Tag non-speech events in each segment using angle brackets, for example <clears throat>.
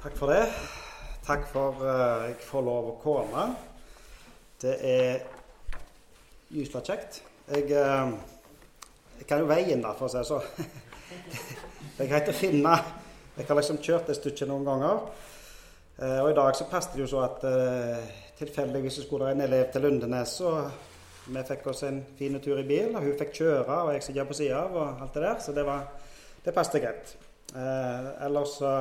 Takk for det. Takk for uh, jeg får lov å komme. Det er gysla kjekt. Jeg, uh, jeg, kan jo veien, da, for å si det sånn. <laughs> det er greit å finne. Jeg har liksom kjørt det stykket noen ganger. Uh, og i dag så passet det jo så at tilfeldigvis skulle det en elev til Lundenes. og vi fikk oss en fin tur i bil, og hun fikk kjøre, og jeg sitter på sida av, og alt det der. Så det, var, det passet greit. ellers så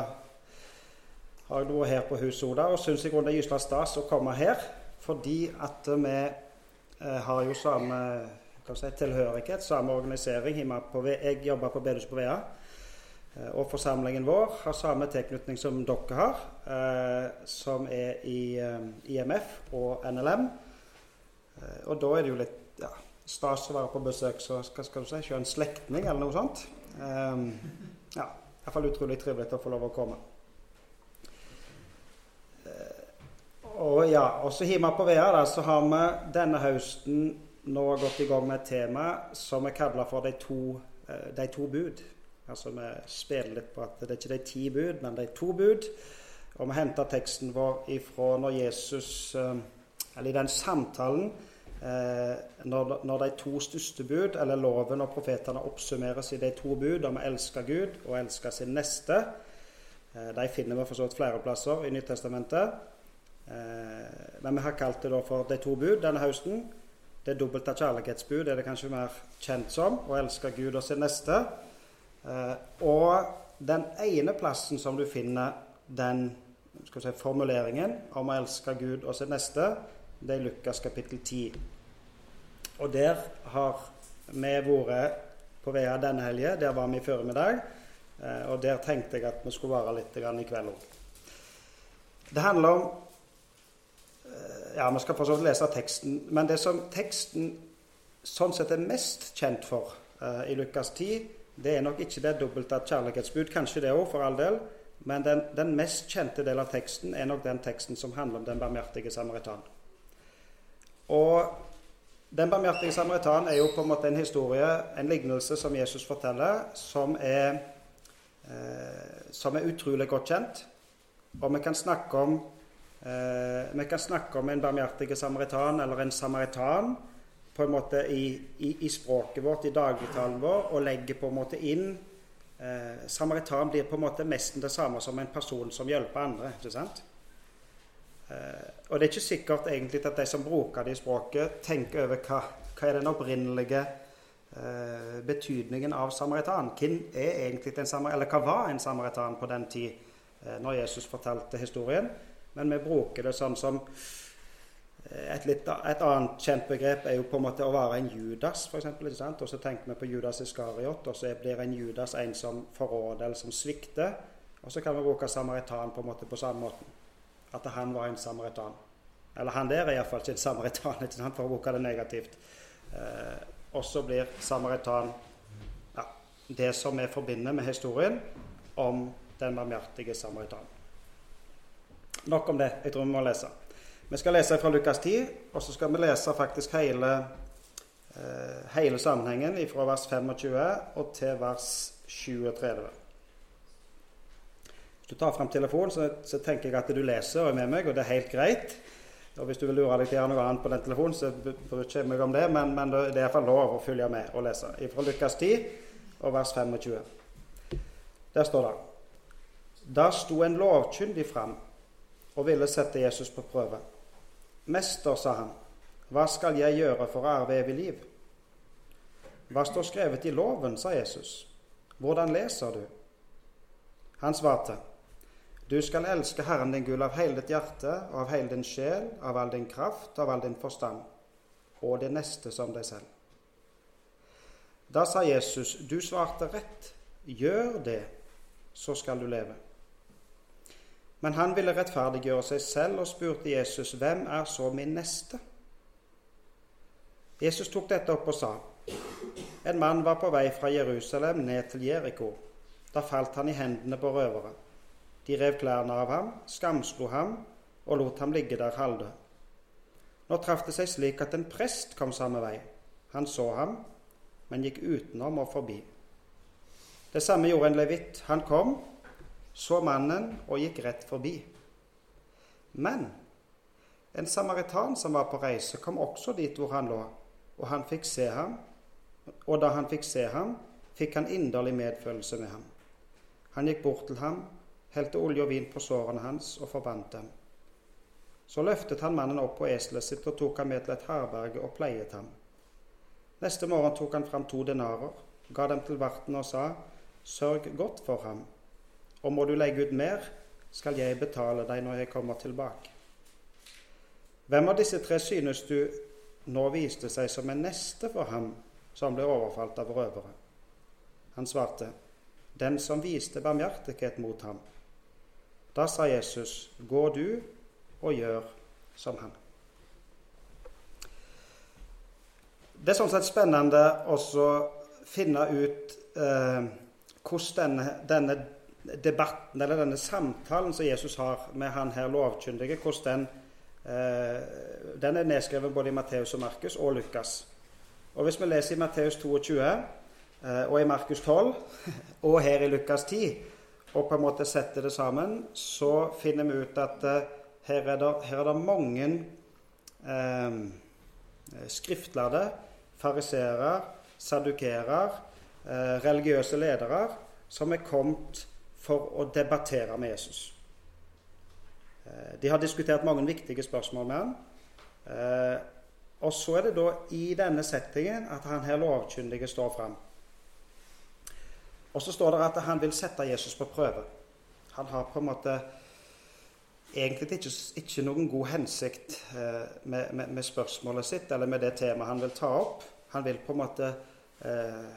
har jeg vært her på Husoda og syns i grunnen det er gysla stas å komme her. Fordi at vi eh, har jo samme si, tilhørighet, samme organisering. Jeg jobber på bedehuset på Vea. Eh, og forsamlingen vår har samme tilknytning som dere har, eh, som er i eh, IMF og NLM. Eh, og da er det jo litt ja, stas å være på besøk så hva skal du si, en slektning eller noe sånt. Eh, ja, Iallfall utrolig trivelig å få lov å komme. Og ja, også hjemme på Vea da, så har vi denne høsten nå gått i gang med et tema som vi kaller for de to, eh, de to bud. Altså Vi spiller litt på at det er ikke de ti bud, men de to bud. Og vi henter teksten vår ifra når Jesus eh, Eller i den samtalen eh, når, når de to største bud, eller loven og profetene, oppsummeres i de to bud om å elske Gud og elske sin neste. De finner vi for så vidt flere plasser i Nyttestamentet. Eh, men vi har kalt det for De to bud denne høsten. Det dobbelte kjærlighetsbud er det kanskje mer kjent som. Å elske Gud og sin neste. Eh, og den ene plassen som du finner den si, formuleringen om å elske Gud og sin neste, det er Lukas kapittel 10. Og der har vi vært på vei av denne helga. Der var vi i formiddag. Eh, og der tenkte jeg at vi skulle være litt i kveld òg. Det handler om ja, Vi skal for så lese teksten. Men det som teksten sånn sett er mest kjent for uh, i Lukas 10, det er nok ikke det dobbelte kjærlighetsbud. Kanskje det òg, for all del. Men den, den, mest kjente delen av teksten er nok den teksten som handler om den barmhjertige samaritan. Og den barmhjertige samaritan er jo på en måte en historie, en lignelse som Jesus forteller, som er, eh, som er utrolig godt kjent. Og vi kan snakke om Eh, vi kan snakke om en barmhjertig samaritan eller en samaritan på en måte i, i, i språket vårt, i dagligtalen vår, og legge på en måte inn eh, Samaritan blir på en måte nesten det samme som en person som hjelper andre. ikke sant? Eh, og det er ikke sikkert egentlig at de som bruker det i språket, tenker over hva, hva er den opprinnelige eh, betydningen av samaritan. Hvem er egentlig en samaritan, eller hva var en samaritan på den tid, eh, når Jesus fortalte historien? Men vi bruker det sånn som eh, et, litt, et, annet kjent begrep er jo på en måte å være en Judas, f.eks. Og så tenker vi på Judas Iskariot, og så blir en Judas en som forråder eller som svikter. Og så kan vi bruke samaritan på en måte på samme måten. At han var en samaritan. Eller han der er iallfall ikke en samaritan, <laughs> ikke sant? for å bruke det negativt. Eh, og så blir samaritan ja, det som vi forbinder med historien om den barmhjertige samaritan. Nok om det. Jeg tror vi må lese. Vi skal lese fra Lukas 10, og så skal vi lese faktisk hele, eh, hele sammenhengen fra vers 25 og til vers 37. Hvis du tar fram telefonen, så, så, tenker jeg at du leser og er med meg, og det er helt greit. Og Hvis du vil lure deg til å gjøre noe annet på den telefonen, så bryr jeg meg om det, men, men, det er iallfall lov å følge med og lese. Fra Lukas 10 og vers 25. Der står det Da sto en lovkyndig fram og ville sette Jesus på prøve. 'Mester', sa han, 'hva skal jeg gjøre for å arve evig liv?' 'Hva står skrevet i loven', sa Jesus. 'Hvordan leser du?' Han svarte, 'Du skal elske Herren din Gud av hele ditt hjerte av hele din sjel, av all din kraft, av all din forstand, og det neste som deg selv.' Da sa Jesus, 'Du svarte rett. Gjør det, så skal du leve.' Men han ville rettferdiggjøre seg selv og spurte Jesus, 'Hvem er så min neste?' Jesus tok dette opp og sa, 'En mann var på vei fra Jerusalem ned til Jeriko. Da falt han i hendene på røvere. De rev klærne av ham, skamslo ham og lot ham ligge der halvdød. Nå traff det seg slik at en prest kom samme vei. Han så ham, men gikk utenom og forbi. Det samme gjorde en levitt. Han kom så mannen og gikk rett forbi. Men en samaritan som var på reise, kom også dit hvor han lå, og han fikk se ham. Og da han fikk se ham, fikk han inderlig medfølelse med ham. Han gikk bort til ham, helte olje og vin på sårene hans og forbandt dem. Så løftet han mannen opp på eselet sitt og tok ham med til et herberge og pleiet ham. Neste morgen tok han fram to denarer, ga dem til verten og sa, Sørg godt for ham, og må du legge ut mer, skal jeg betale deg når jeg kommer tilbake. Hvem av disse tre synes du nå viste seg som en neste for ham som ble overfalt av røvere? Han svarte, Den som viste barmhjertighet mot ham. Da sa Jesus, Gå du og gjør som han. Det er sånn sett spennende å finne ut eh, hvordan denne, denne, debatten, eller denne samtalen som Jesus har med han her lovkyndige, hvordan den, eh, den er nedskrevet både i Matteus og Markus og Lukas. Og Hvis vi leser i Matteus 22 eh, og i Markus 12 <laughs> og her i Lukas 10, og på en måte setter det sammen, så finner vi ut at eh, her, er det, her, er det, mange eh, skriftlærde, fariseere, sadukerer, eh, religiøse ledere som er kommet for å debattere med Jesus. Eh, de har diskutert mange viktige spørsmål med ham. Eh, og så er det da i denne settingen at han her lovkyndige står fram. Og så står det at han vil sette Jesus på prøve. Han har på en måte egentlig ikke, ikke noen god hensikt eh, med, med, med, spørsmålet sitt eller med det temaet han vil ta opp. Han vil på en måte eh,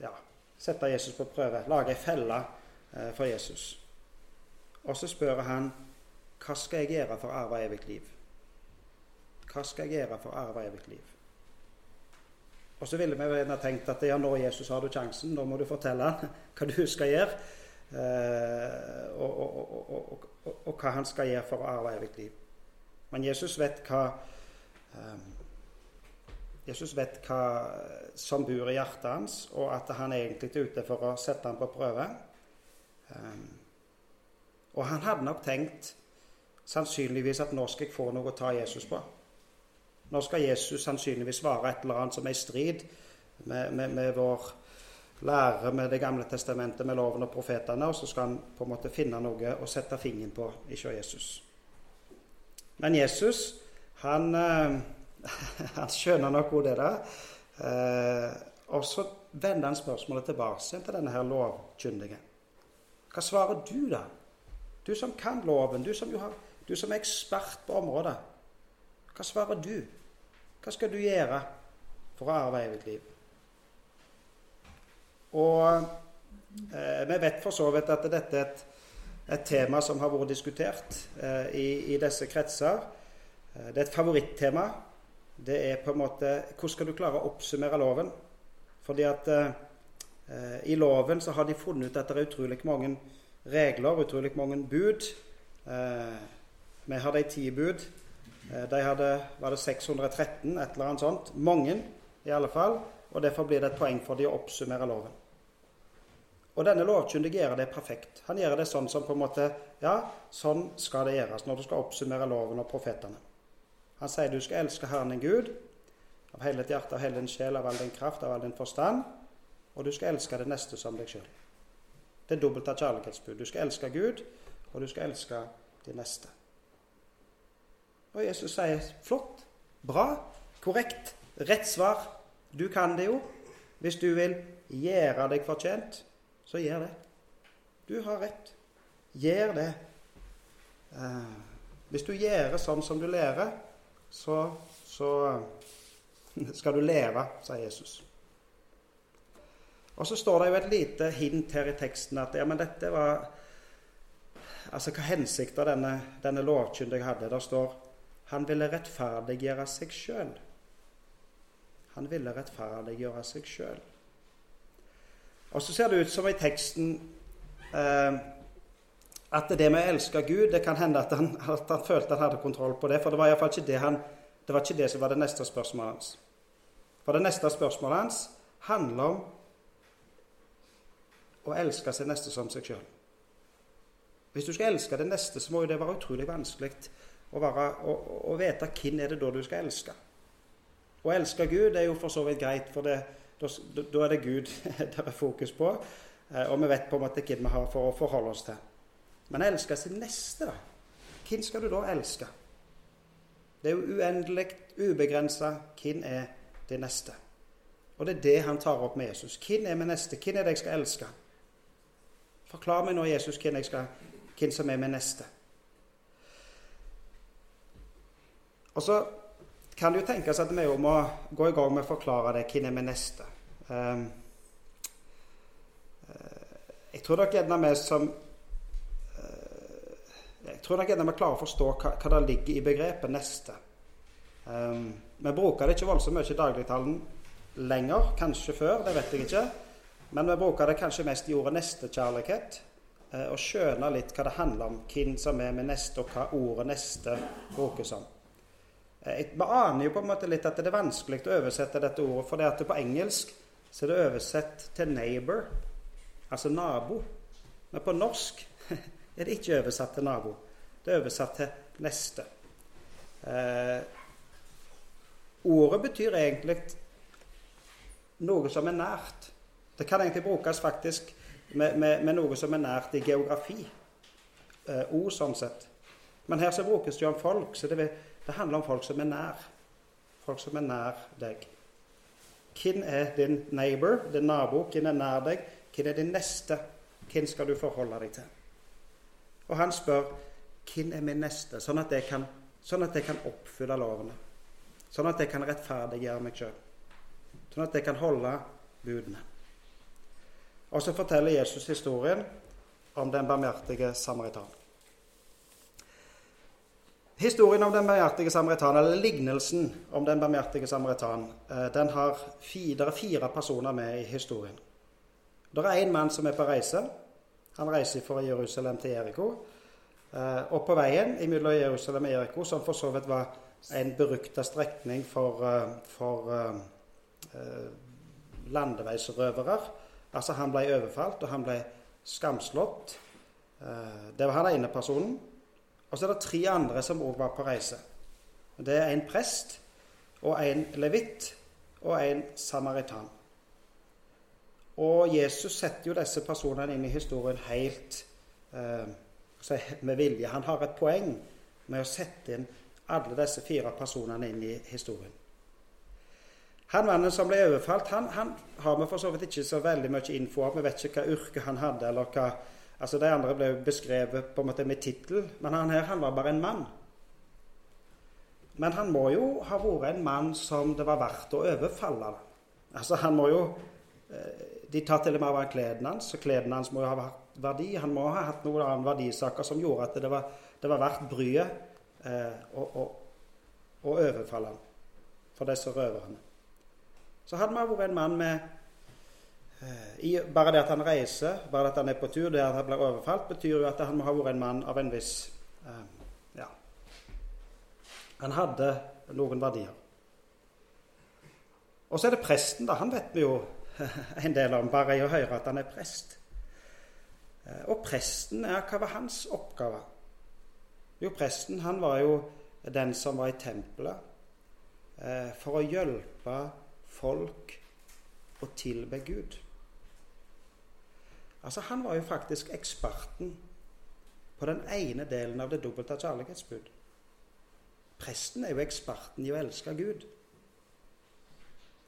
ja, sette Jesus på prøve, lage ei felle for Jesus. Og så spør han hva skal jeg gjøre for å arve evig liv? Hva skal jeg gjøre for å arve evig liv? Og så ville vi gjerne tenkt at ja, nå Jesus har du sjansen, nå må du fortelle han <laughs> hva du skal gjøre. Eh, og, og, og, og, hva han skal gjøre for å arve evig liv. Men Jesus vet hva eh, Jesus vet hva som bor i hjertet hans, og at han egentlig er ute for å sette ham på prøve. Um, og han hadde nok tenkt sannsynligvis at nå skal jeg få noe å ta Jesus på. Nå skal Jesus sannsynligvis svare et eller annet som er i strid med, med, med vår lære med Det gamle testamentet, med loven og profetene, og så skal han på en måte finne noe å sette fingeren på hos Jesus. Men Jesus, han, eh, <laughs> han skjønner nok hvor det er. Eh, og så vender han spørsmålet tilbake til denne her lovkyndige. Hva svarer du, da? Du som kan loven, du som, har, du som er ekspert på området. Hva svarer du? Hva skal du gjøre for å arve evig liv? Og eh, vi vet for så vidt at dette er et, et tema som har vært diskutert eh, i, i, disse kretser. Eh, det er et favorittema. Det er på en måte Hvordan skal du klare å oppsummere loven? Fordi at eh, i loven så har de funnet ut at det er utrolig mange regler, utrolig mange bud. Eh, vi har de ti bud. Eh, de hadde var det 613, et eller annet sånt. Mange, i alle fall. Og derfor blir det et poeng for de å oppsummere loven. Og denne lovkyndige gjør det perfekt. Han gjør det sånn som på en måte Ja, sånn skal det gjøres når du skal oppsummere loven og profetene. Han sier du skal elske Herren din Gud av hele ditt hjerte, av hele din sjel, av all din kraft, av all din forstand. Og du skal elske det neste som deg sjøl. Det er dobbelt av kjærlighetsbud. Du skal elske Gud, og du skal elske de neste. Og Jesus sier flott, bra, korrekt, rett svar. Du kan det jo. Hvis du vil gjøre deg fortjent, så gjør det. Du har rett. Gjør det. Eh, hvis du gjør sånn som du lærer, så, så skal du leve, sier Jesus. Og så står det jo et lite hint her i teksten at ja, men dette var Altså hva hensikta denne, denne lovkyndige hadde. Der står han ville rettferdiggjøre seg sjøl. Han ville rettferdiggjøre seg sjøl. Og så ser det ut som i teksten eh, at det med å elske Gud Det kan hende at han, at han, følte han hadde kontroll på det, for det var iallfall ikke det han, det var ikke det som var det neste spørsmålet hans. For det neste spørsmålet hans handler om å elske sin neste som seg sjøl. Hvis du skal elske det neste, så må jo det være utrolig vanskelig å, være, å, å vite hvem er det da du skal elske. Å elske Gud er jo for så vidt greit, for det, da, da, er det Gud <laughs> det er fokus på. Eh, og vi vet på en måte hvem vi har for å forholde oss til. Men å elske sin neste, da? Hvem skal du da elske? Det er jo uendelig, ubegrensa. Hvem er det neste? Og det er det han tar opp med Jesus. Hvem er min neste? Hvem er det jeg skal elske? Forklar meg nå, Jesus, hvem, skal, hvem som er min neste. Og så kan det jo tenkes at vi må gå i gang med å forklare det. Hvem er min neste? Um, jeg tror nok gjerne vi som uh, Jeg tror nok gjerne vi klarer å forstå hva, hva det ligger i begrepet 'neste'. Um, vi bruker det ikke voldsomt mye i dagligtalen lenger. Kanskje før, det vet jeg ikke. Men vi bruker det kanskje mest i ordet nestekjærlighet. Uh, og skjønne litt hva det handler om, hvem som er med neste, og hva ordet 'neste' brukes om. Eh, vi aner jo på en måte litt at det er vanskelig å oversette dette ordet, for det at det på engelsk så er det oversett til 'neighbor', altså nabo. Men på norsk <laughs> er det ikke oversatt til nabo. Det er oversatt til neste. Eh, ordet betyr egentlig noe som er nært. Det kan egentlig brukes faktisk med, med, med noe som er nært i geografi. Eh, ord sånn sett. Men her så brukes det jo om folk, så det vil det handler om folk som er nær. Folk som er nær deg. Hvem er din neighbor, din nabo? Hvem er nær deg? Hvem er din neste? Hvem skal du forholde deg til? Og han spør hvem er min neste, sånn at jeg kan, sånn at jeg kan oppfylle lovene. Sånn at jeg kan rettferdiggjøre meg sjøl. Sånn at jeg kan holde budene. Og så forteller Jesus historien om den barmhjertige samaritan. Historien om den barmhjertige samaritan, eller lignelsen om den barmhjertige samaritan, eh, den har fire, fire personer med i historien. Det er én mann som er på reise. Han reiser fra Jerusalem til Jeriko. Eh, og på veien mellom Jerusalem og Jeriko, som for så vidt var en berykta strekning for, eh, for landeveisrøvere Altså, han ble overfalt, og han ble skamslått. Det var han ene personen. Og så er det tre andre som òg var på reise. Det er en prest og en levitt og en samaritan. Og Jesus setter jo disse personene inn i historien helt eh, med vilje. Han har et poeng med å sette inn alle disse fire personene inn i historien. Han mannen som ble overfalt, han, han har vi for så vidt ikke så veldig mye info om. Vi vet ikke hva yrke han hadde, eller hva Altså De andre ble beskrevet på en måte med tittel, men han her han var bare en mann. Men han må jo ha vært en mann som det var verdt å overfalle. Altså han må jo eh, De tar til og med av klærne hans, så klærne hans må jo ha vært verdi. Han må ha hatt noen annen verdisaker som gjorde at det var, det var verdt bryet eh, å, å, å overfalle ham for disse røverne. Så hadde vi vært en mann med Eh, I, bare det at han reiser, bare det at han er på tur, det at han blir overfalt, betyr jo at han må ha vært en mann av en viss eh, Ja. Han hadde noen verdier. Og så er det presten, da. Han vet vi jo <laughs> en del om, bare i å høre at han er prest. Eh, og presten, er, hva var hans oppgave? Jo, presten han var jo den som var i tempelet eh, for å hjelpe folk å tilbe Gud. Altså, Han var jo faktisk eksperten på den ene delen av det dobbelte kjærlighetsbud. Presten er jo eksperten i å elske Gud.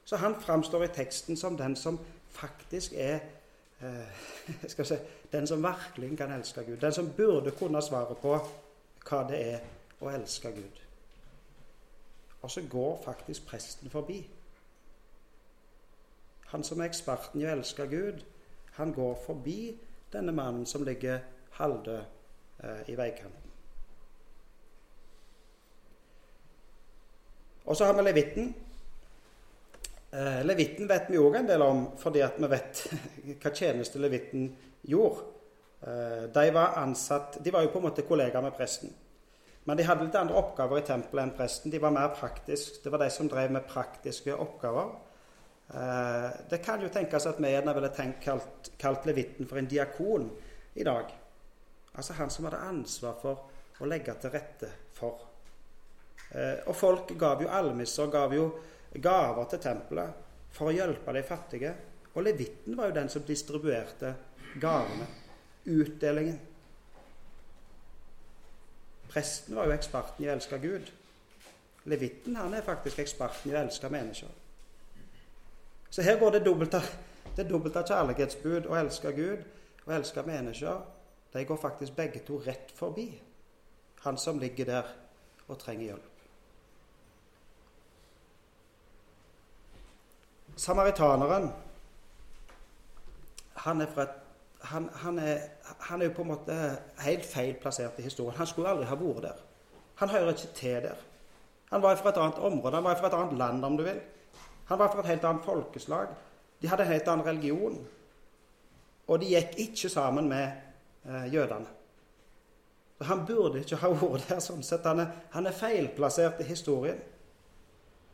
Så han framstår i teksten som den som faktisk er eh, <laughs> skal si, Den som virkelig kan elske Gud. Den som burde kunne svare på hva det er å elske Gud. Og så går faktisk presten forbi. Han som er eksperten i å elske Gud, han går forbi denne mannen som ligger halvdød eh, i veikanten. Og så har vi levitten. Eh, levitten vet vi òg en del om, fordi at vi vet <laughs> hva tjeneste levitten gjorde. Eh, de var ansatt De var jo på en måte kollegaer med presten. Men de hadde litt andre oppgaver i tempelet enn presten. De var mer praktisk. Det var de som drev med praktiske oppgaver. Eh, det kan jo tenkes at vi gjerne ville tenkt kalt, kalt levitten for en diakon i dag. Altså han som hadde ansvar for å legge til rette for. Eh, og folk gav jo almisser, gav jo gaver til tempelet for å hjelpe de fattige. Og levitten var jo den som distribuerte gavene, utdelingen. Presten var jo eksperten i å elske Gud. Levitten han er faktisk eksperten i å elske mennesker. Så her går det dobbelt av, det dobbelt av kjærlighetsbud å elske Gud og elske mennesker. De går faktisk begge to rett forbi han som ligger der og trenger hjelp. Samaritaneren han er, et, han, han, er, han er, jo på en måte helt feil plassert i historien. Han skulle aldri ha vært der. Han hører ikke til der. Han var fra et annet område, han var fra et annet land, om du vil. Han var fra et helt annet folkeslag. De hadde en helt annen religion. Og de gikk ikke sammen med eh, jødene. Han burde ikke ha <laughs> vært der. sånn sett. Han er, han er feilplassert i historien.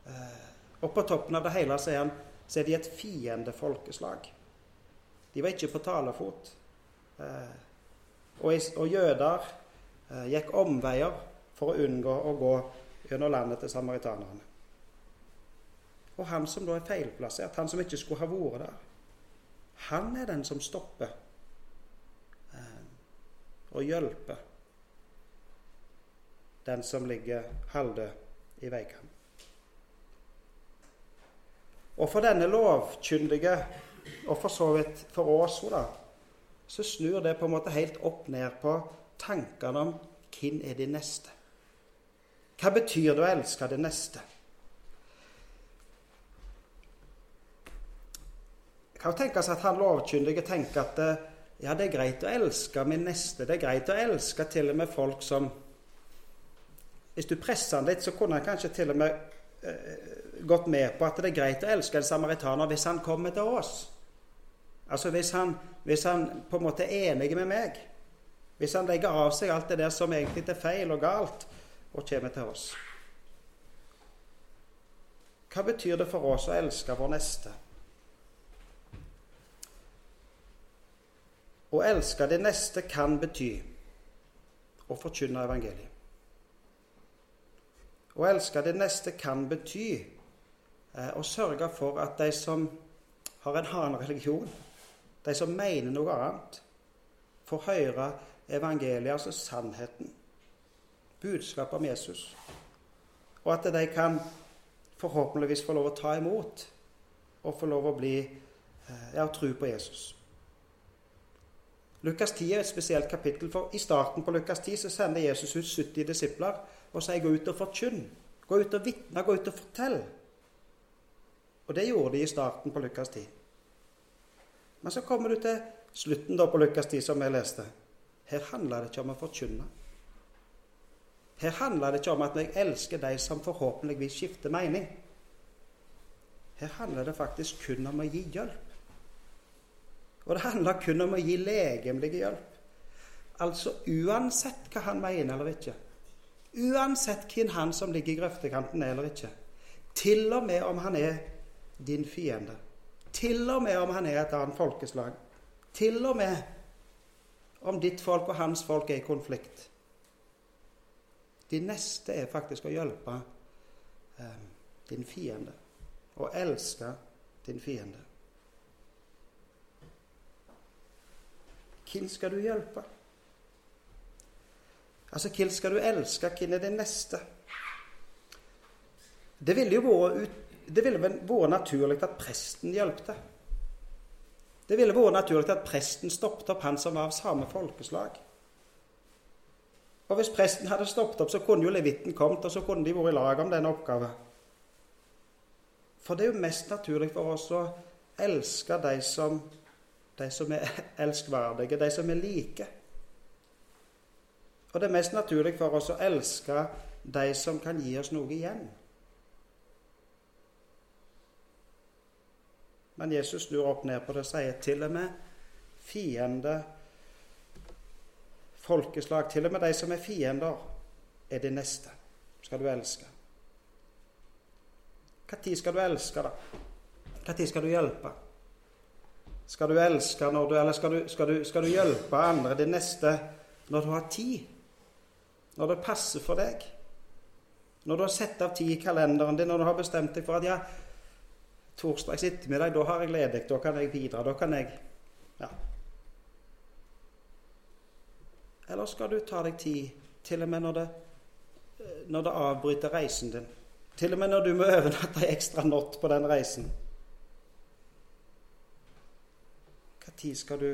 Eh, og på toppen av det hele så er, han, så er de et fiendefolkeslag. De var ikke på talefot. Eh, og, og, jøder eh, gikk omveier for å unngå å gå gjennom landet til samaritanerne. Og han som da er feilplassert, han som ikke skulle ha vært der, han er den som stopper eh, og hjelper den som ligger halvdød i veikanten. Og for denne lovkyndige, og for så vidt for oss da, så snur det på en måte helt opp ned på tankene om hvem er de neste. Hva betyr det å elske det neste? Kan jo tenkes at han lovkyndige tenker at eh, ja, det er greit å elske min neste. Det er greit å elske til og med folk som Hvis du presser han litt, så kunne han kanskje til og med eh, gått med på at det er greit å elske en samaritaner hvis han kommer til oss. Altså hvis han, hvis han på en måte er enig med meg. Hvis han legger av seg alt det der som egentlig er feil og galt, og kommer til oss. Hva betyr det for oss å elske vår neste? Å elske det neste kan bety å forkynne evangeliet. Å elske det neste kan bety eh, å sørge for at de som har en annen religion, de som mener noe annet, får høre evangeliet, altså sannheten budskapet om Jesus. Og at de kan forhåpentligvis få lov å ta imot og få lov å bli eh, ja, tro på Jesus. Lukas 10 er et spesielt kapittel, for i starten på Lukas 10 så sender Jesus ut 70 disipler og sier 'gå ut og forkynn'. Gå ut og vitne, gå ut og fortell. Og det gjorde de i starten på Lukas 10. Men så kommer du til slutten da på Lukas 10, som jeg leste. Her handler det ikke om å forkynne. Her handler det ikke om at jeg elsker de som forhåpentligvis skifter mening. Her handler det faktisk kun om å gi hjelp. Og det handler kun om å gi legemlig hjelp. Altså uansett hva han mener eller ikke. Uansett hvem han som ligger i grøftekanten er eller ikke. Til og med om han er din fiende. Til og med om han er et annet folkeslag. Til og med om ditt folk og hans folk er i konflikt. De neste er faktisk å hjelpe eh, din fiende. Å elske din fiende. Hvem skal du hjelpe? Altså, hvem skal du elske? Hvem er din neste? Det ville jo vært, det ville vært naturlig at presten hjalp til. Det ville vært naturlig at presten stoppet opp han som var av samme folkeslag. Og hvis presten hadde stoppet opp, så kunne jo levitten kommet, og så kunne de vært i lag om denne oppgaven. For det er jo mest naturlig for oss å elske de som, de som er elskverdige, de som er like. Og det er mest naturlig for oss å elske de som kan gi oss noe igjen. Men Jesus snur opp ned på det og sier til og med fiende folkeslag, til og med de som er fiender, er de neste. Skal du elske. Når skal du elske, da? Når skal du hjelpe? Skal du elske når du Eller skal du, skal du, skal du hjelpe andre, det neste, når du har tid. Når det passer for deg. Når du har sett av tid i kalenderen din, når du har bestemt deg for at ja, torsdags ettermiddag, da har jeg ledig, da kan jeg bidra, da kan jeg Ja. Eller skal du ta deg tid til og med når det, når det avbryter reisen din? Til og med når du må <laughs> overnatte ei ekstra natt på den reisen? Hva tid skal du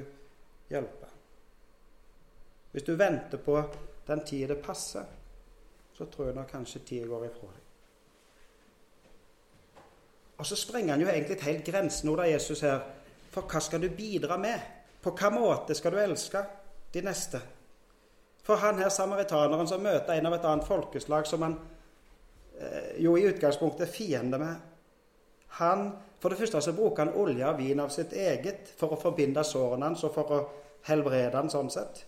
hjelpe? Hvis du venter på den tida det passer, så tror jeg nok kanskje tida går ifra deg. Og så sprenger han jo egentlig helt grensen av Jesus her. For hva skal du bidra med? På hvilken måte skal du elske de neste? For han her samaritaneren som møter en av et annet folkeslag som han eh, jo i utgangspunktet er fiende med han, For det første så bruker han olje og vin av sitt eget for å forbinde sårene hans og for å helbrede han sånn sett.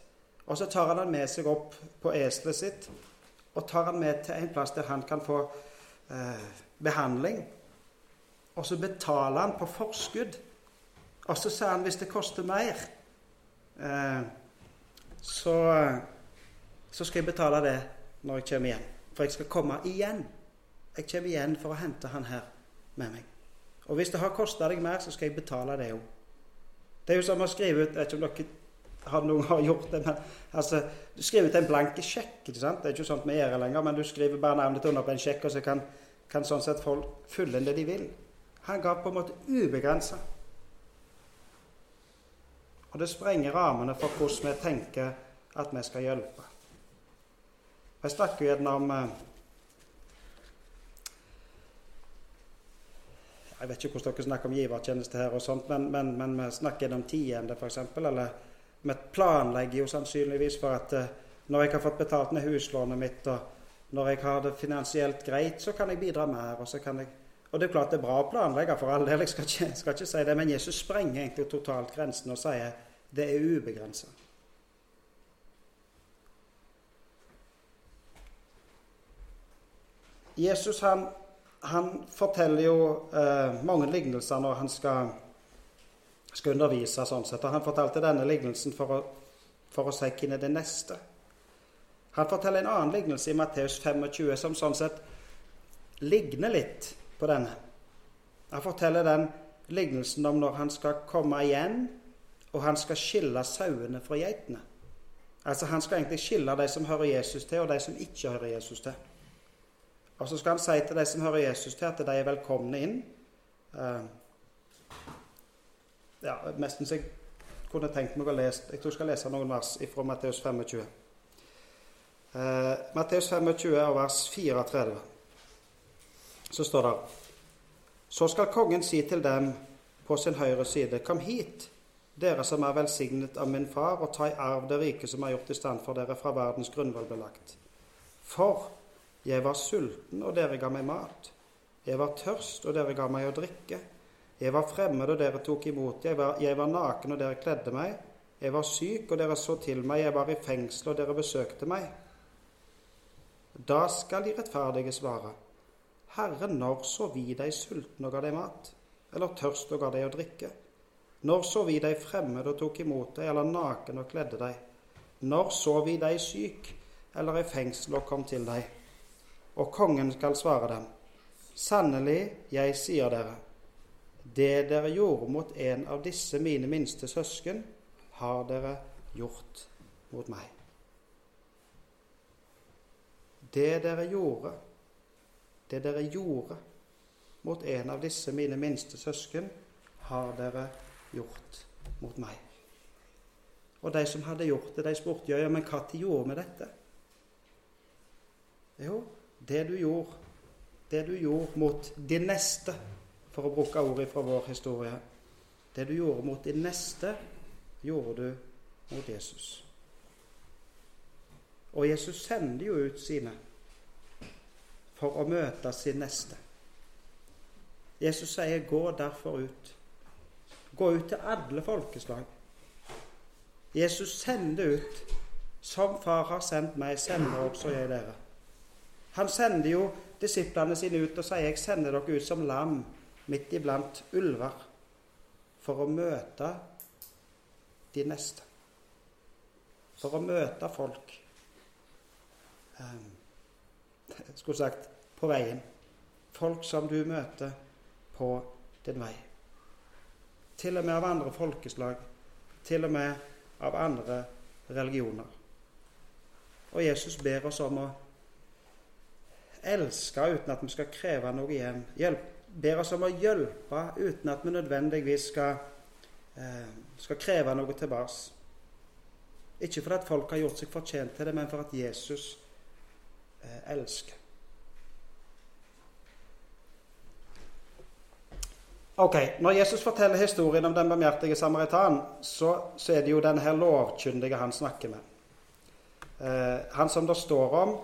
Og så tar han han med seg opp på eselet sitt og tar han med til en plass der han kan få eh, behandling. Og så betaler han på forskudd. Og så sa han hvis det koster mer, eh, så, så, skal jeg betale det når jeg kommer igjen. For jeg skal komme igjen. Jeg kommer igjen for å hente han her med meg. Og hvis det har kosta deg mer, så skal jeg betale det òg. Det er jo som å skrive ut Jeg vet ikke om dere har noen har gjort det, men altså, du skriver ut en blank sjekk. ikke sant? Det er ikke sånn vi gjør lenger, men du skriver bare navnet under på en sjekk, og så kan, kan sånn sett folk fylle inn det de vil. Han ga på en måte ubegrensa. Og det sprenger rammene for hvordan vi tenker at vi skal hjelpe. Jeg snakker gjerne om Jeg vet ikke hvordan dere snakker om givertjeneste her, og sånt, men, men, men vi snakker om tiende, f.eks. Eller vi planlegger jo sannsynligvis for at eh, når jeg har fått betalt ned huslånet mitt, og når jeg har det finansielt greit, så kan jeg bidra mer. og så kan jeg og det er klart det er bra å planlegge, for all del, jeg skal ikke, skal ikke si det, men Jesus sprenger egentlig totalt grensen og sier det er ubegrensa. Jesus han, han, forteller jo eh, mange lignelser når han skal, skal undervise. sånn sett. Og han fortalte denne lignelsen for å, for å se hvem er det neste. Han forteller en annen lignelse i Matteus 25 som sånn sett ligner litt på denne. Han forteller den lignelsen om når han skal komme igjen, og han skal skille sauene fra geitene. Altså Han skal egentlig skille de som hører Jesus til, og de som ikke hører Jesus til. Og så skal han si til de som hører Jesus til, at de er velkomne inn. Uh, ja, Nesten så jeg kunne tenkt meg å lese Jeg tror jeg skal lese noen vers fra Matteus 25. Uh, Matteus 25 og vers 34 så står det Så skal kongen si til dem på sin høyre side, Kom hit, dere som er velsignet av min far, og ta i arv det rike som er gjort i stand for dere fra verdens grunnvoll belagt. For jeg var sulten, og dere ga meg mat. Jeg var tørst, og dere ga meg å drikke. Jeg var fremmed, og dere tok imot. Jeg var, jeg var naken, og dere kledde meg. Jeg var syk, og dere så til meg. Jeg var i fengsel, og dere besøkte meg. Da skal de rettferdige svare. Herre, når så vi deg sulten og ga deg mat, eller tørst og ga deg å drikke? Når så vi deg fremmed og tok imot deg, eller naken og kledde deg? Når så vi deg syk eller i fengsel og kom til deg? Og kongen skal svare dem, sannelig, jeg sier dere, det dere gjorde mot en av disse mine minste søsken, har dere gjort mot meg. Det dere gjorde det dere gjorde mot en av disse mine minste søsken, har dere gjort mot meg. Og de som hadde gjort det, de spurte ja, men hva de gjorde med dette? Jo, det du gjorde, det du gjorde mot de neste, for å bruke ordet fra vår historie Det du gjorde mot de neste, gjorde du mot Jesus. Og Jesus sender jo ut sine for å møte sin neste. Jesus sier 'gå derfor ut'. Gå ut til alle folkeslag. Jesus sender ut. Som far har sendt meg, sender også jeg dere. Han sender jo disiplene sine ut og sier 'Jeg sender dere ut som lam midt iblant ulver' for å møte de neste. for å møte folk Jeg Skulle sagt på veien. Folk som du møter på din vei. Til og med av andre folkeslag. Til og med av andre religioner. Og Jesus ber oss om å elske uten at vi skal kreve noe igjen. Hjelp, ber oss om å hjelpe uten at vi nødvendigvis skal, eh, skal kreve noe tilbake. Ikke fordi at folk har gjort seg fortjent til det, men for at Jesus eh, elsker. Ok, Når Jesus forteller historien om den barmhjertige samaritan, så, så, er det jo denne her lovkyndige han snakker med. Eh, han som det står om,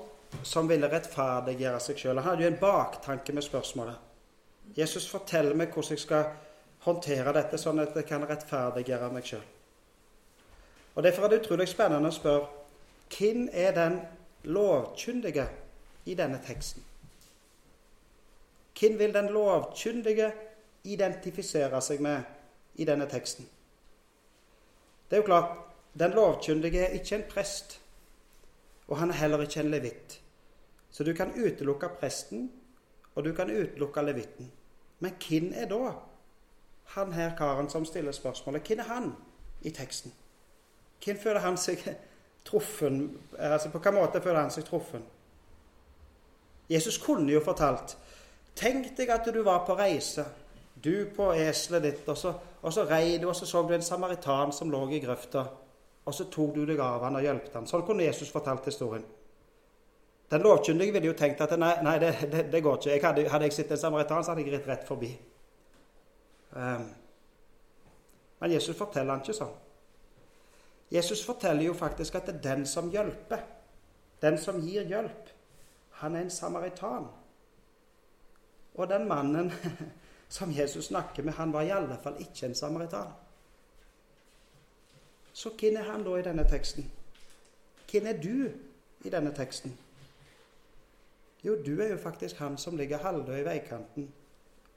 som ville rettferdiggjøre seg sjøl. Han hadde jo en baktanke med spørsmålet. Jesus forteller meg hvordan jeg skal håndtere dette, sånn at jeg kan rettferdiggjøre meg sjøl. Og Derfor er det utrolig spennende å spørre hvem er den lovkyndige i denne teksten? Hvem vil den lovkyndige identifisere seg med i denne teksten? Det er jo klart, den lovkyndige er ikke en prest, og han er heller ikke en levitt. Så du kan utelukke presten, og du kan utelukke levitten. Men hvem er da han her karen som stiller spørsmålet? Hvem er han i teksten? Hvem føler han seg truffen Altså på hvilken måte føler han seg truffen? Jesus kunne jo fortalt Tenk deg at du var på reise, du på eselet ditt, og så, og så rei du, og så så du en samaritan som lå i grøfta, og så tok du deg av han og hjalp han. Sånn kunne Jesus fortalt historien. Den lovkyndige ville jo tenkt at nei, nei det, det, det, går ikke. Jeg hadde, hadde, jeg sett en samaritan, så hadde jeg ridd rett forbi. Um, men Jesus forteller han ikke sånn. Jesus forteller jo faktisk at det er den som hjelper, den som gir hjelp, han er en samaritan. Og den mannen <laughs> som Jesus snakker med, han var i alle fall ikke en samaritan. Så hvem er han da i denne teksten? Hvem er du i denne teksten? Jo, du er jo faktisk han som ligger halvdød i veikanten,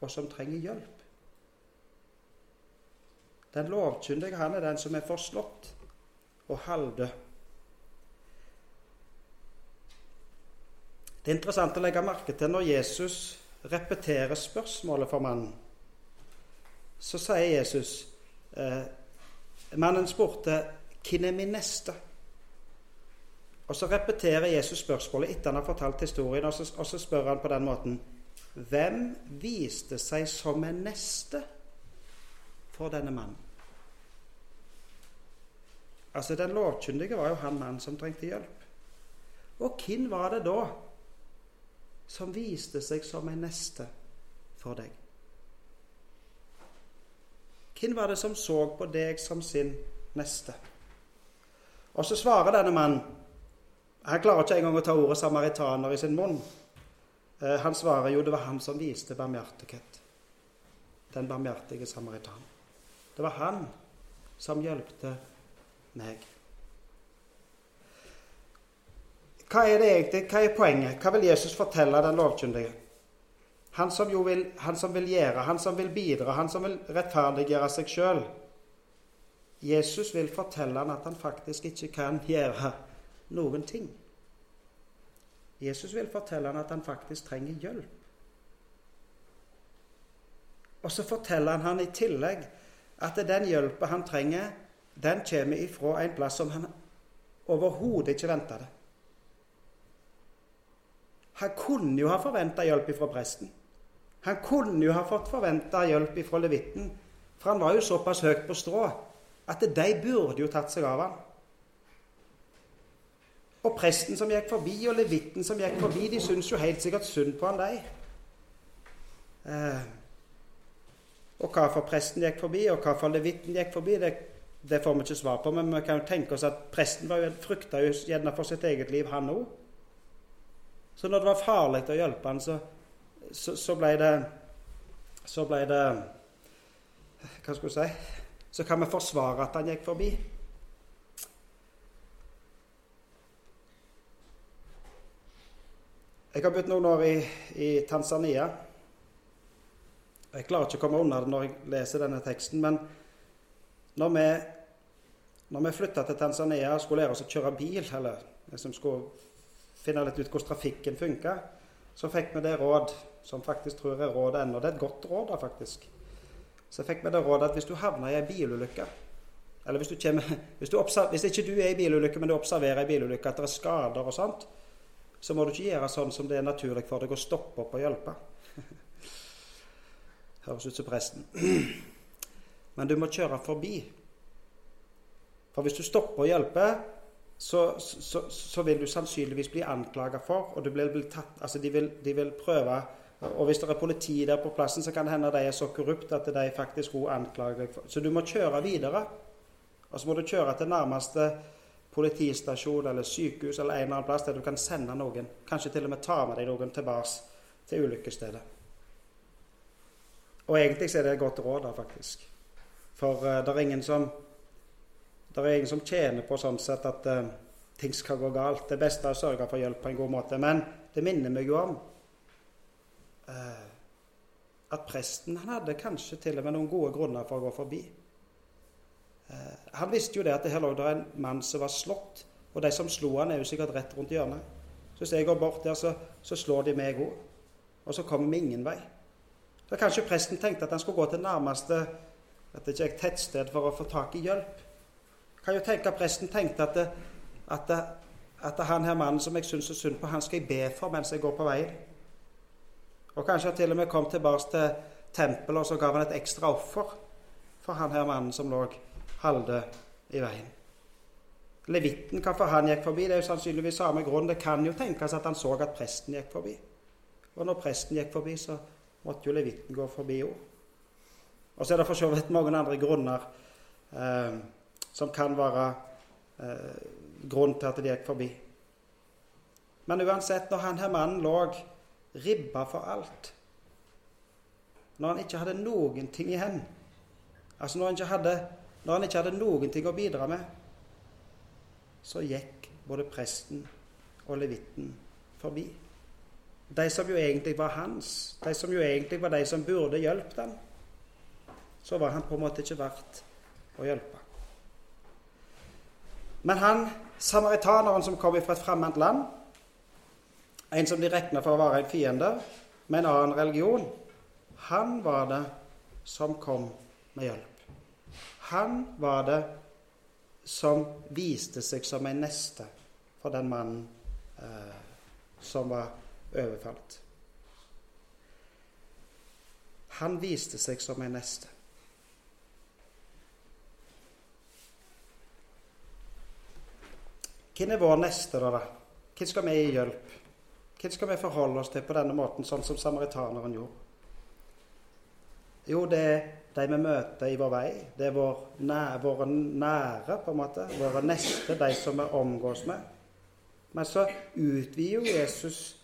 og som trenger hjelp. Den lovkyndige, han er den som er forslått og halvdød. Det er interessant å legge merke til når Jesus repeterer spørsmålet for mannen. Så sier Jesus eh, Mannen spurte 'Hvem er min neste?' Og så repeterer Jesus spørsmålet etter han har fortalt historien, og så, og så spør han på den måten Hvem viste seg som en neste for denne mannen? Altså, Den lovkyndige var jo han mannen som trengte hjelp. Og hvem var det da som viste seg som en neste for deg? Hvem var det som så på deg som sin neste? Og så svarer denne mannen han klarer ikke engang å ta ordet samaritaner i sin munn. Eh, han svarer jo det var han som viste barmhjertighet. Den barmhjertige samaritan. Det var han som hjelpte meg. Hva er det egentlig, hva er poenget? Hva vil Jesus fortelle den lovkyndige? Han som, vil, han som vil gjøre, han som vil bidra, han som vil rettferdiggjøre seg sjøl. Jesus vil fortelle han at han faktisk ikke kan gjøre noen ting. Jesus vil fortelle han at han faktisk trenger hjelp. Og så forteller han han i tillegg at den hjelpa han trenger, den kommer ifra en plass som han overhodet ikke venta det. Han kunne jo ha forventa hjelp ifra presten. Han kunne jo ha fått forventa hjelp ifra levitten, for han var jo såpass høyt på strå at de burde jo tatt seg av han. Og presten som gikk forbi, og levitten som gikk forbi, de syntes jo helt sikkert synd på han, de. Eh, og for presten gikk forbi, og hva for levitten gikk forbi, det, det, får vi ikke svar på. Men vi kan jo tenke oss at presten var jo, frykta jo gjerne for sitt eget liv, han òg. Så når det var farlig å hjelpe han, så, så, så ble det Så ble det Hva skal vi si Så kan vi forsvare at han gikk forbi. Jeg har bodd noen år i, i, Tanzania. Jeg klarer ikke å komme unna det når jeg leser denne teksten, men når vi Når vi flytta til Tanzania og skulle lære oss å kjøre bil, eller liksom skulle finne litt ut hvordan trafikken funka, så fikk vi det råd, som faktisk tror jeg er råd ennå. Det er et godt råd, da, faktisk. Så fikk vi det rådet at hvis du havner i ei bilulykke Eller hvis, du kommer, <laughs> hvis, du hvis ikke du er i bilulykke, men du observerer ei bilulykke, at det er skader og sånt, så må du ikke gjøre sånn som det er naturlig for deg å stoppe opp og hjelpe. <laughs> Høres ut som presten. <clears throat> Men du må kjøre forbi. For hvis du stopper og hjelper, så, så, så, vil du sannsynligvis bli anklaga for, og tatt, altså de, vil, de, vil, prøve Og hvis det er politi der på plassen, så kan det hende de er så korrupte at de faktisk også anklager deg for Så du må kjøre videre. Og så må du kjøre til nærmeste politistasjon eller sykehus eller en eller annen plass der du kan sende noen. Kanskje til og med ta med deg noen tilbake til ulykkesstedet. Og egentlig så er det et godt råd, da, faktisk. For uh, det er ingen som det er ingen som tjener på sånn sett at uh, ting skal gå galt. Det beste er å sørge for hjelp på en god måte. Men det minner meg jo om uh, at presten han hadde kanskje til og med noen gode grunner for å gå forbi. Uh, han visste jo det at det her lå der en mann som var slått, og de som slo han er jo sikkert rett rundt hjørnet. Så hvis jeg går bort der, så, så slår de meg òg. Og så kommer vi ingen vei. Så kanskje presten tenkte at han skulle gå til nærmeste at det ikke er et tettsted for å få tak i hjelp kan jo tenke at presten tenkte at, det, at, det, at han her mannen som jeg syns er synd på, han skal jeg be for mens jeg går på veien. Og kanskje han til og med kom tilbake til tempelet og så gav han et ekstra offer for han her mannen som lå halvdød i veien. Levitten, hvorfor han gikk forbi, det er jo sannsynligvis samme grunn. Det kan jo tenkes at han så at presten gikk forbi. Og når presten gikk forbi, så måtte jo levitten gå forbi òg. Og så er det for så vidt mange andre grunner. Eh, som kan være eh, grunn til at de gikk forbi. Men uansett, når han her mannen lå ribba for alt Når han ikke hadde noen ting igjen Altså når han ikke hadde, når han ikke hadde noen ting å bidra med, så gikk både presten og levitten forbi. De som jo egentlig var hans, de som jo egentlig var de som burde hjulpet ham, så var han på en måte ikke verdt å hjelpe. Men han samaritaneren som kom fra et fremmed land, en som de regna for å være en fiende med en annen religion, han var det som kom med hjelp. Han var det som viste seg som en neste for den mannen eh, som var overfalt. Han viste seg som en neste. Hvem er vår neste, da? Hvem skal vi gi hjelp? Hvem skal vi forholde oss til på denne måten, sånn som samaritaneren gjorde? Jo, det er de vi møter i vår vei. Det er vår nære, våre nære, på en måte. Våre neste, de som vi omgås med. Men så utvider jo Jesus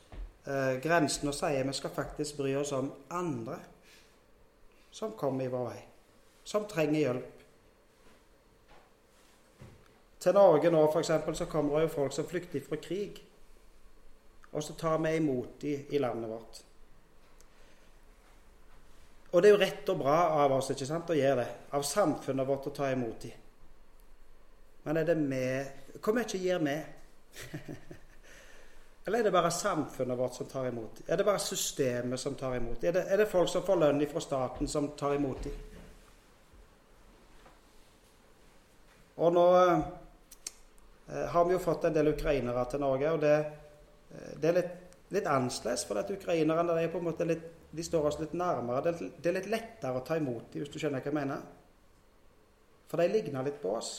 eh, grensen og sier vi skal faktisk bry oss om andre som kommer i vår vei. Som trenger hjelp. Til Norge nå for eksempel, så kommer det jo folk som flykter fra krig. Og så tar vi imot dem i landet vårt. Og det er jo rett og bra av oss ikke sant, å gjøre det. Av samfunnet vårt å ta imot dem. Men er det vi Hvor mye gir vi? <laughs> Eller er det bare samfunnet vårt som tar imot dem? Er det bare systemet som tar imot dem? Er det, er det folk som får lønn fra staten, som tar imot dem? Og nå Eh, har vi jo fått en del ukrainere til Norge. og Det, eh, det er litt, litt annerledes, for at ukrainerne er på en måte litt, de står oss litt nærmere. Det, er litt lettere å ta imot dem, hvis du skjønner hva jeg mener. For de ligner litt på oss.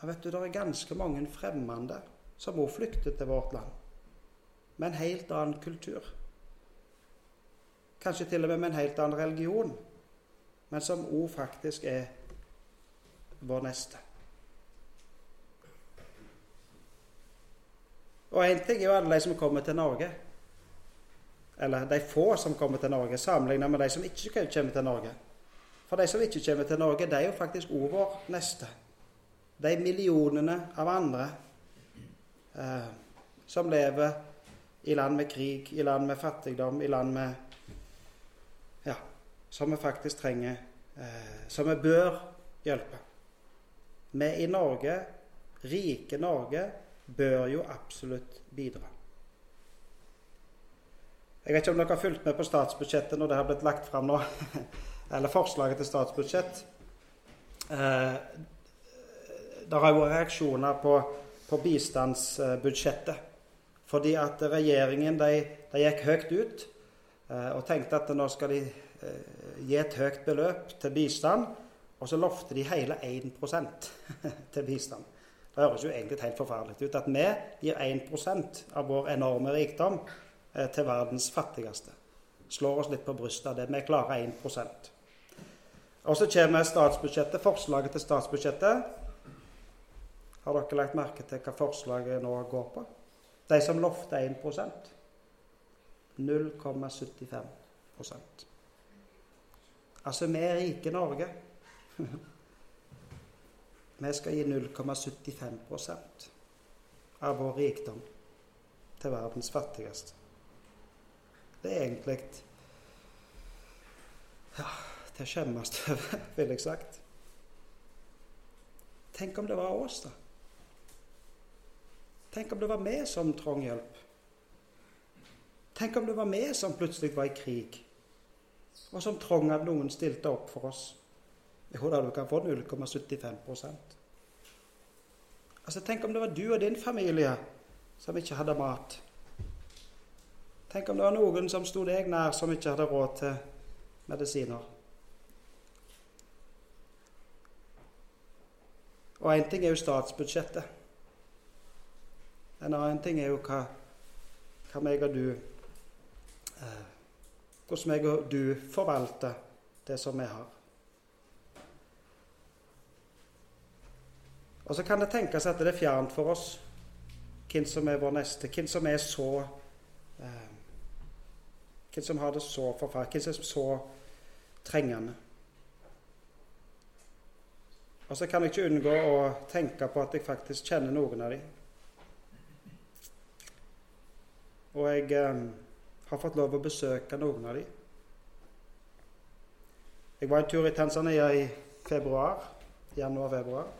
Ja, vet du, Det er ganske mange fremmede som også flykter til vårt land. Med en helt annen kultur. Kanskje til og med med en helt annen religion. Men som òg faktisk er vår neste. Og én ting er jo alle de som kommer til Norge. Eller de få som kommer til Norge, sammenlignet med de som ikke kommer til Norge. For de som ikke kommer til Norge, de er jo faktisk vår neste. De millionene av andre eh, som lever i land med krig, i land med fattigdom, i land med Ja, som vi faktisk trenger, eh, som vi bør hjelpe. vi i Norge, rike Norge, bør jo absolutt bidra. Jeg vet ikke om dere har fulgt med på statsbudsjettet når det har blitt lagt fram nå, <laughs> eller forslaget til statsbudsjett. Eh, det har vært reaksjoner på, på bistandsbudsjettet. Fordi at regjeringen de, de gikk høyt ut eh, og tenkte at nå skal de eh, gi et høyt beløp til bistand. Og så lovte de hele 1% <laughs> til bistand. Det høres jo egentlig helt forferdelig ut at vi gir 1% av vår enorme rikdom til verdens fattigste. Slår oss litt på brystet av det. Vi klarer 1% Og så kommer statsbudsjettet, forslaget til statsbudsjettet. Har dere lagt merke til hva forslaget nå går på? De som lovte 1% 0,75% Altså, vi er rike Norge. <laughs> vi skal gi 0,75% av vår rikdom til verdens fattigste. Det er egentlig ja, til å skjemmes <laughs> over, ville jeg sagt. Tenk om det var oss, da. Tenk om det var vi som trong hjelp. Tenk om det var vi som plutselig var i krig, og som trong at noen stilte opp for oss. Jo da, du kan få 0,75% Altså, Tenk om det var du og din familie som ikke hadde mat. Tenk om det var noen som sto deg nær, som ikke hadde råd til medisiner. Og én ting er jo statsbudsjettet. En annen ting er jo hva, hva meg og du eh, Hvordan meg og du forvalter det som vi har. Og så kan det tenkes at det er fjernt for oss hvem som er vår neste, hvem som er så Hvem som har det så forferdelig, hvem som er så trengende. Og så kan jeg ikke unngå å tenke på at jeg faktisk kjenner noen av dem. Og jeg eh, har fått lov å besøke noen av dem. Jeg var en tur i Tanzania i februar, januar-februar.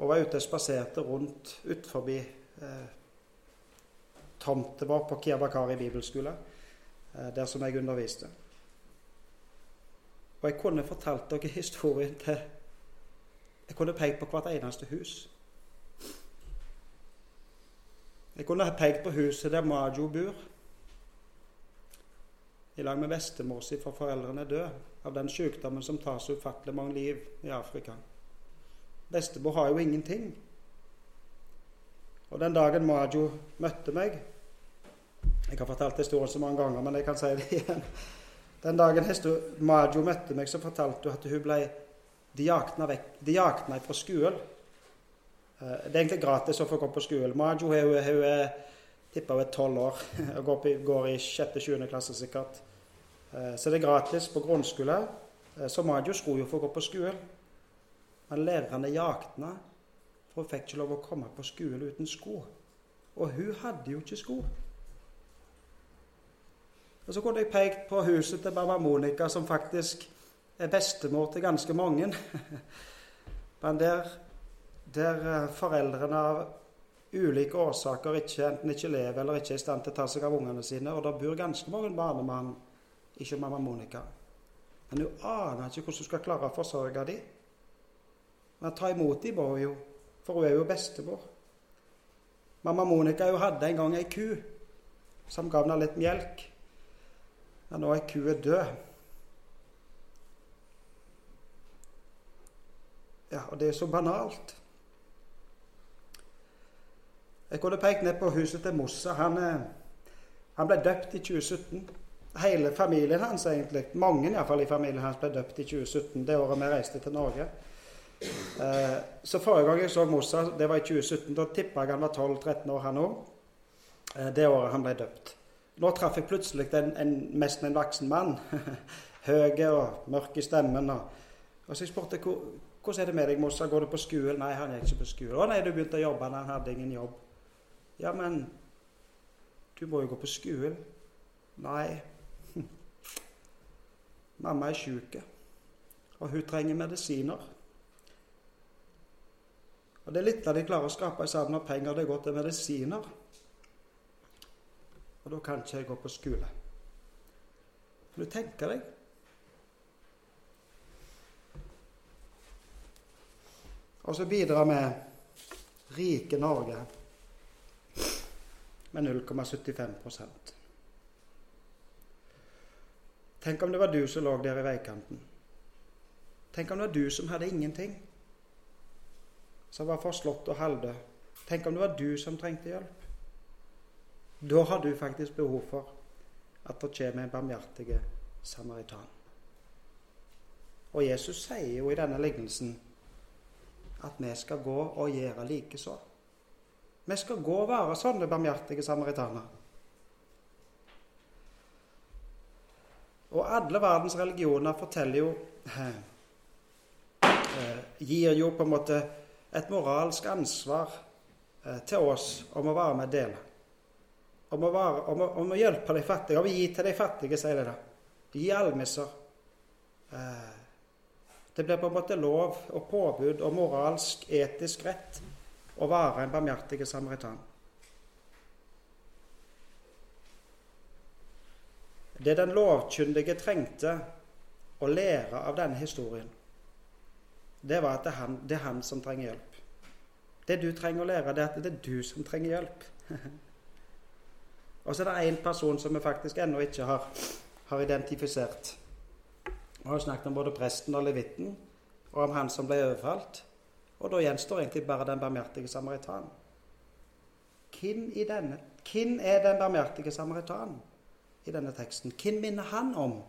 Og var ute og spaserte rundt utenfor eh, tomta vår på Kiabakari bibelskole, der som jeg underviste. Og jeg kunne fortalt dere historien til Jeg kunne pekt på hvert eneste hus. Jeg kunne ha pekt på huset der Majo bor, i lag med bestemor si, for foreldrene døde av den sykdommen som tar så ufattelig mange liv i Afrika. Bestemor har jo ingenting. Og den dagen Majo møtte meg Jeg har fortalt historien så mange ganger, men jeg kan si det <laughs> igjen. Den dagen Majo møtte meg, så fortalte hun at hun ble diakna meg fra skolen Eh, det er egentlig gratis å få gå på skolen. Majo hun, hun er tippa hun er tolv år <laughs> og går, på, går i sjette-sjuende klasse sikkert. Eh, så det er gratis på grunnskole. Eh, så Majo skulle jo få gå på skolen. Men lærerne henne, for hun fikk ikke lov å komme på skolen uten sko. Og hun hadde jo ikke sko. Og Så kunne jeg pekt på huset til mamma Monica, som faktisk er bestemor til ganske mange. <laughs> Men der der eh, foreldrene av ulike årsaker ikke, enten ikke lever eller ikke er i stand til å ta seg av ungene sine. Og det bor ganske mange barnemann ikke mamma Monica. Men hun aner ikke hvordan hun skal klare å forsørge dem. Men ta imot dem må hun jo, for hun er jo bestemor. Mamma Monica hun hadde en gang ei ku som ga henne litt melk. Men nå er kua død. Ja, og det er så banalt. Jeg kunne pekt ned på huset til Mossa. Han, eh, han, ble døpt i 2017. Hele familien hans, egentlig. Mange i, fall, i familien hans ble døpt i 2017, det året vi reiste til Norge. Eh, så forrige gang jeg så Mossa, det var i 2017. Da tippa jeg han var 12-13 år, han òg. Eh, det året han ble døpt. Nå traff jeg plutselig en, en, nesten en voksen mann. <laughs> Høy og mørk i stemmen. Og, og så jeg spurte hvordan er det med deg, Mossa? Går du på skolen? Nei, han er ikke på skolen. Å nei, du begynte å jobbe. Han hadde ingen jobb. Ja, men du må jo gå på skolen. Nei. <laughs> Mamma er sjuk, og hun trenger medisiner. Og det er litt av de klarer å skape sammen av penger, det går til medisiner. Og da kan ikke jeg gå på skole. Du tenker deg Og så bidrar vi rike Norge med 0,75% Tenk om det var du som lå der i veikanten. Tenk om det var du som hadde ingenting, som var forslått og halvdød. Tenk om det var du som trengte hjelp. Da har du faktisk behov for at det kommer en barmhjertig samaritan. Og Jesus sier jo i denne lignelsen at vi skal gå og gjøre likeså. Vi skal gå og være sånne barmhjertige samaritaner. Og alle verdens religioner forteller jo eh, Gir jo på en måte et moralsk ansvar eh, til oss om å være med og dele. Om å, være, om, om å, hjelpe de fattige. Om å gi til de fattige, sier de da. Gi almisser. Eh, det blir på en måte lov og påbud og moralsk, etisk rett å være en barmhjertig samaritan. Det den lovkyndige trengte å lære av denne historien, det var at det er han, det er han som trenger hjelp. Det du trenger å lære, det er at det er du som trenger hjelp. <laughs> og så er det én person som vi faktisk ennå ikke har, har identifisert. Vi har snakket om både presten og levitten, og om han som ble overfalt. Og da gjenstår egentlig bare den barmhjertige samaritan. Hvem, hvem er den barmhjertige samaritan i denne teksten? Hvem minner han om?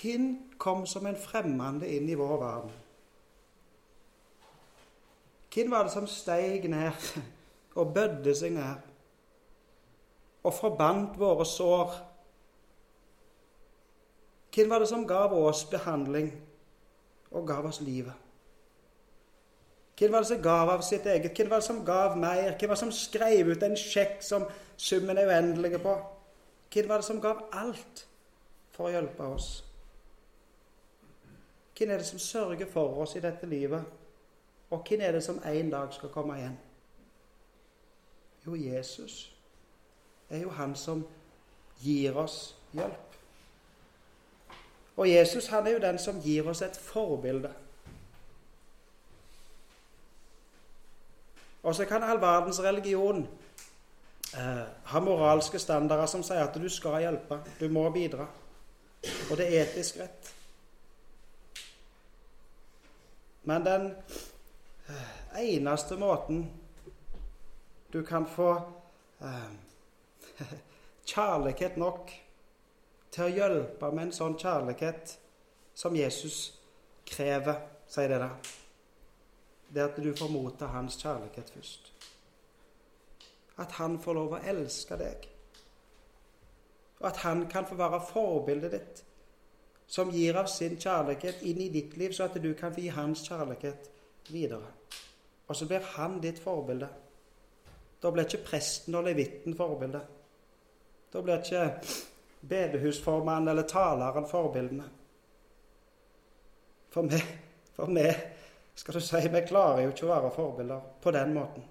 Hvem kom som en fremmede inn i vår verden? Hvem var det som steig ned og bødde seg ned og forbandt våre sår. Hvem var det som gav oss behandling og gav oss livet? Hvem var det som gav av sitt eget? Hvem var det som gav mer? Hvem var det som skrev ut en sjekk som summen er uendelig på? Hvem var det som gav alt for å hjelpe oss? Hvem er det som sørger for oss i dette livet? Og hvem er det som en dag skal komme igjen? Jo, Jesus er jo han som gir oss hjelp. Og Jesus han er jo den som gir oss et forbilde. Og så kan all verdens religion eh, ha moralske standarder som sier at du skal hjelpe, du må bidra. Og det er etisk rett. Men den eneste måten du kan få eh, <laughs> kjærlighet nok til å hjelpe med en sånn kjærlighet som Jesus krever, sier det der. Det at du får motta hans kjærlighet først. At han får lov å elske deg. Og at han kan få være forbildet ditt, som gir av sin kjærlighet inn i ditt liv, så at du kan få gi hans kjærlighet videre. Og så blir han ditt forbilde. Da blir ikke presten og levitten forbildet. Da blir ikke bedehusformannen eller taleren forbildene. For vi, for meg skal du si, vi klarer jo ikke å være forbilder på den måten.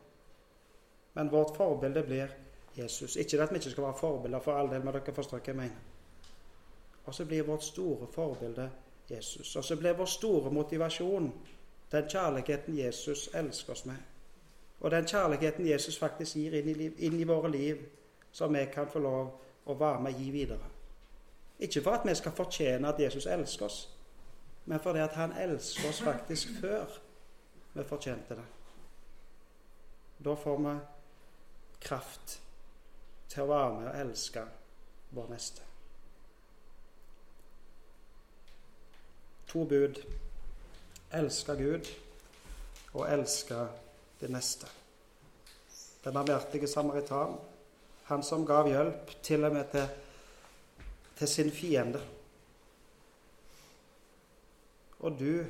Men vårt forbilde blir Jesus. Ikke at vi ikke skal være forbilder, for all del, men dere forstår hva jeg mener. Og så blir vårt store forbilde Jesus. Og så blir vår store motivasjon den kjærligheten Jesus elsker oss med. Og den kjærligheten Jesus faktisk gir inn i, inn i våre liv som vi kan få lov å være med og gi videre. Ikke for at vi skal fortjene at Jesus elsker oss, men fordi at han elsker oss faktisk før vi fortjente det. Da får vi kraft til å være med og elske vår neste. To bud. Elske Gud og elske det neste. Den barmhjertige samaritan han som gav hjelp til og med til, til sin fiende. Og du,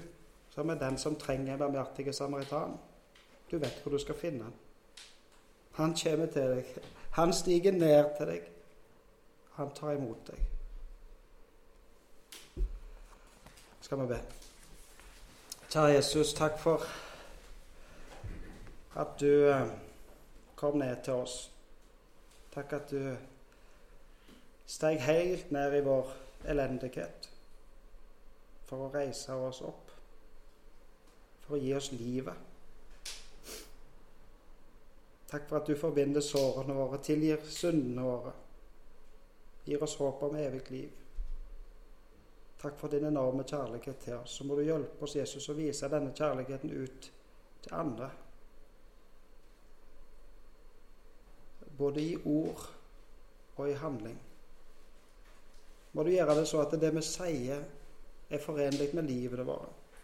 som er den som trenger en barmhjertig samaritan, du vet hvor du skal finne han. Han kommer til deg. Han stiger ned til deg. Han tar imot deg. Skal vi be. Kjære Jesus, takk for at du eh, kom ned til oss. Takk at du steg helt ned i vår elendighet for å reise oss opp, for å gi oss livet. Takk for at du forbinder sårene våre, tilgir syndene våre, gir oss håp om evig liv. Takk for din enorme kjærlighet til oss. Så må du hjelpe oss, Jesus, å vise denne kjærligheten ut til andre. Både i ord og i handling. Må du gjøre det så at det vi sier, er forenlig med livet det vårt.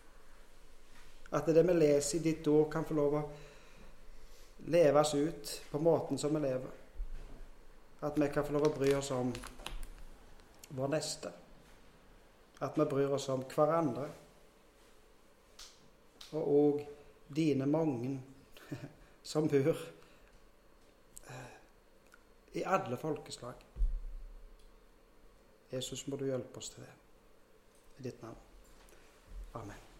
At det vi leser i ditt ord, kan få lov å leves ut på måten som vi lever. At vi kan få lov å bry oss om vår neste at vi bryr oss om hverandre. Og òg dine mange <laughs> som bor eh, i alle folkeslag. Jesus, må du hjelpe oss til det. I ditt navn. Amen.